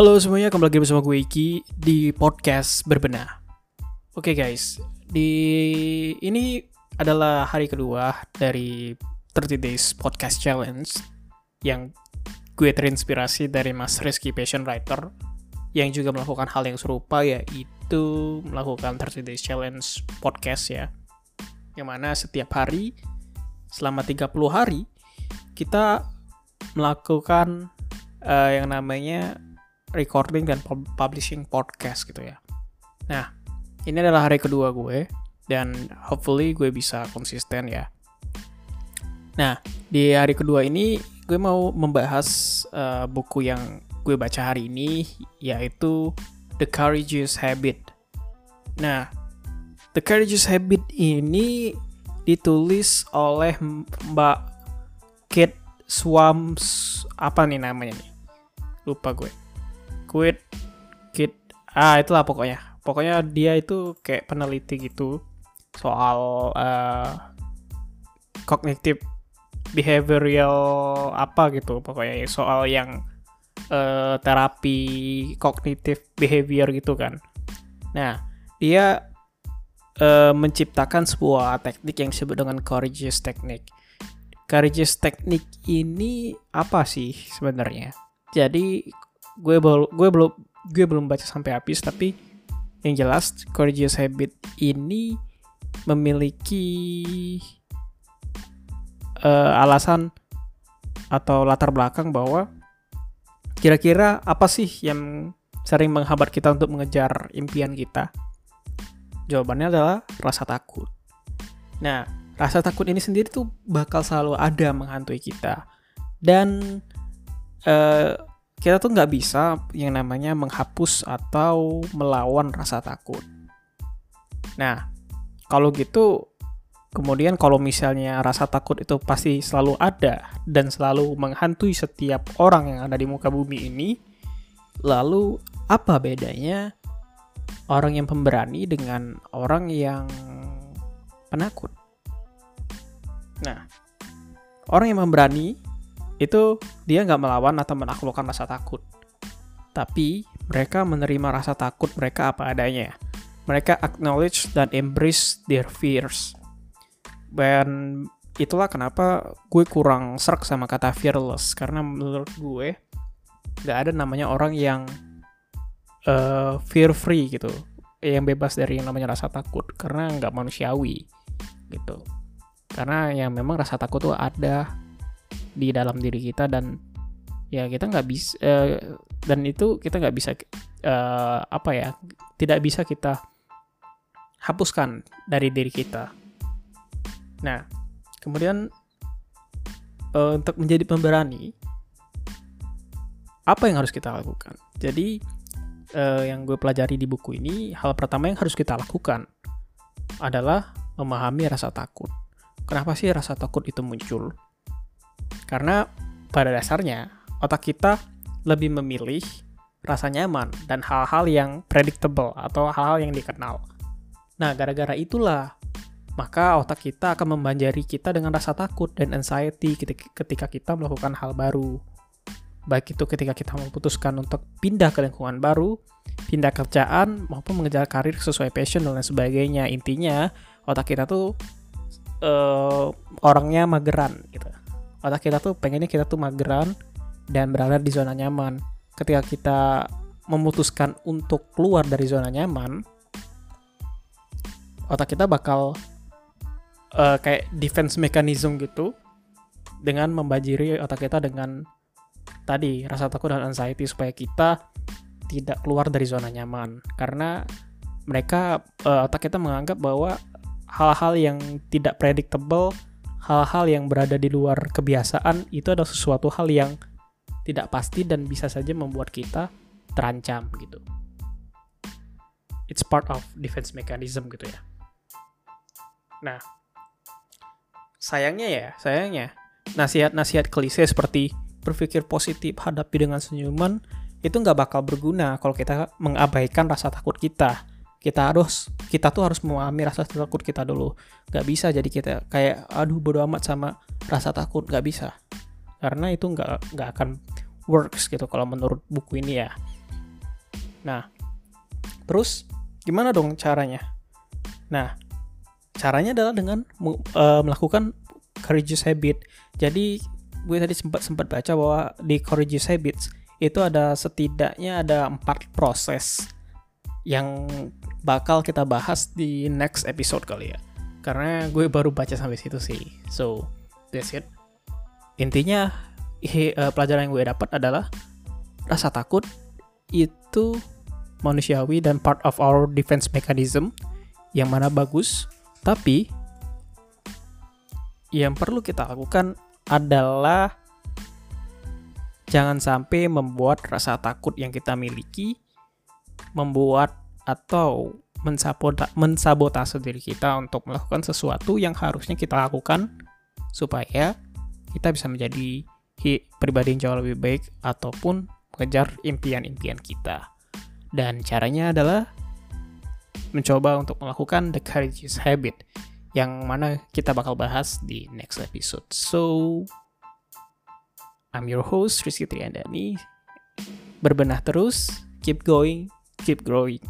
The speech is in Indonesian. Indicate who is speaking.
Speaker 1: Halo semuanya, kembali lagi bersama gue Iki di podcast Berbenah. Oke guys, di ini adalah hari kedua dari 30 Days Podcast Challenge yang gue terinspirasi dari Mas Rizky Passion Writer yang juga melakukan hal yang serupa yaitu melakukan 30 Days Challenge podcast ya. Yang mana setiap hari selama 30 hari kita melakukan uh, yang namanya recording dan publishing podcast gitu ya. Nah, ini adalah hari kedua gue dan hopefully gue bisa konsisten ya. Nah, di hari kedua ini gue mau membahas uh, buku yang gue baca hari ini yaitu The Courageous Habit. Nah, The Courageous Habit ini ditulis oleh Mbak Kate Swams apa nih namanya nih? Lupa gue quit kit ah itulah pokoknya. Pokoknya dia itu kayak peneliti gitu soal uh, cognitive behavioral apa gitu pokoknya soal yang uh, terapi kognitif behavior gitu kan. Nah dia uh, menciptakan sebuah teknik yang disebut dengan courageous technique. Courageous technique ini apa sih sebenarnya? Jadi gue belum gue belum gue belum baca sampai habis tapi yang jelas Courageous Habit ini memiliki uh, alasan atau latar belakang bahwa kira-kira apa sih yang sering menghambat kita untuk mengejar impian kita? Jawabannya adalah rasa takut. Nah, rasa takut ini sendiri tuh bakal selalu ada menghantui kita. Dan uh, kita tuh nggak bisa yang namanya menghapus atau melawan rasa takut. Nah, kalau gitu, kemudian kalau misalnya rasa takut itu pasti selalu ada dan selalu menghantui setiap orang yang ada di muka bumi ini, lalu apa bedanya orang yang pemberani dengan orang yang penakut? Nah, orang yang pemberani itu dia nggak melawan atau menaklukkan rasa takut. Tapi mereka menerima rasa takut mereka apa adanya. Mereka acknowledge dan embrace their fears. Dan itulah kenapa gue kurang serak sama kata fearless. Karena menurut gue nggak ada namanya orang yang uh, fear free gitu. Yang bebas dari yang namanya rasa takut. Karena nggak manusiawi gitu. Karena yang memang rasa takut tuh ada di dalam diri kita dan ya kita nggak bisa uh, dan itu kita nggak bisa uh, apa ya tidak bisa kita hapuskan dari diri kita. Nah, kemudian uh, untuk menjadi pemberani, apa yang harus kita lakukan? Jadi uh, yang gue pelajari di buku ini, hal pertama yang harus kita lakukan adalah memahami rasa takut. Kenapa sih rasa takut itu muncul? Karena pada dasarnya otak kita lebih memilih rasa nyaman dan hal-hal yang predictable atau hal-hal yang dikenal. Nah, gara-gara itulah maka otak kita akan membanjari kita dengan rasa takut dan anxiety ketika kita melakukan hal baru. Baik itu ketika kita memutuskan untuk pindah ke lingkungan baru, pindah kerjaan, maupun mengejar karir sesuai passion dan lain sebagainya. Intinya, otak kita tuh uh, orangnya mageran gitu otak kita tuh pengennya kita tuh mageran dan berada di zona nyaman. Ketika kita memutuskan untuk keluar dari zona nyaman, otak kita bakal uh, kayak defense mechanism gitu dengan membajiri otak kita dengan tadi rasa takut dan anxiety supaya kita tidak keluar dari zona nyaman karena mereka uh, otak kita menganggap bahwa hal-hal yang tidak predictable hal-hal yang berada di luar kebiasaan itu adalah sesuatu hal yang tidak pasti dan bisa saja membuat kita terancam gitu. It's part of defense mechanism gitu ya. Nah, sayangnya ya, sayangnya nasihat-nasihat klise seperti berpikir positif, hadapi dengan senyuman itu nggak bakal berguna kalau kita mengabaikan rasa takut kita kita harus kita tuh harus memahami rasa takut kita dulu nggak bisa jadi kita kayak aduh bodo amat sama rasa takut nggak bisa karena itu nggak nggak akan works gitu kalau menurut buku ini ya Nah, terus gimana dong caranya? Nah, caranya adalah dengan uh, melakukan courageous habit. Jadi gue tadi sempat sempat baca bahwa di courageous habits itu ada setidaknya ada empat proses yang bakal kita bahas di next episode kali ya. Karena gue baru baca sampai situ sih. So, that's it. Intinya he, uh, pelajaran yang gue dapat adalah rasa takut itu manusiawi dan part of our defense mechanism yang mana bagus, tapi yang perlu kita lakukan adalah jangan sampai membuat rasa takut yang kita miliki membuat atau mensabota, mensabotase diri kita untuk melakukan sesuatu yang harusnya kita lakukan supaya kita bisa menjadi pribadi yang jauh lebih baik ataupun mengejar impian-impian kita. Dan caranya adalah mencoba untuk melakukan the courageous habit yang mana kita bakal bahas di next episode. So, I'm your host Rizky Triandani. Berbenah terus, keep going, keep growing.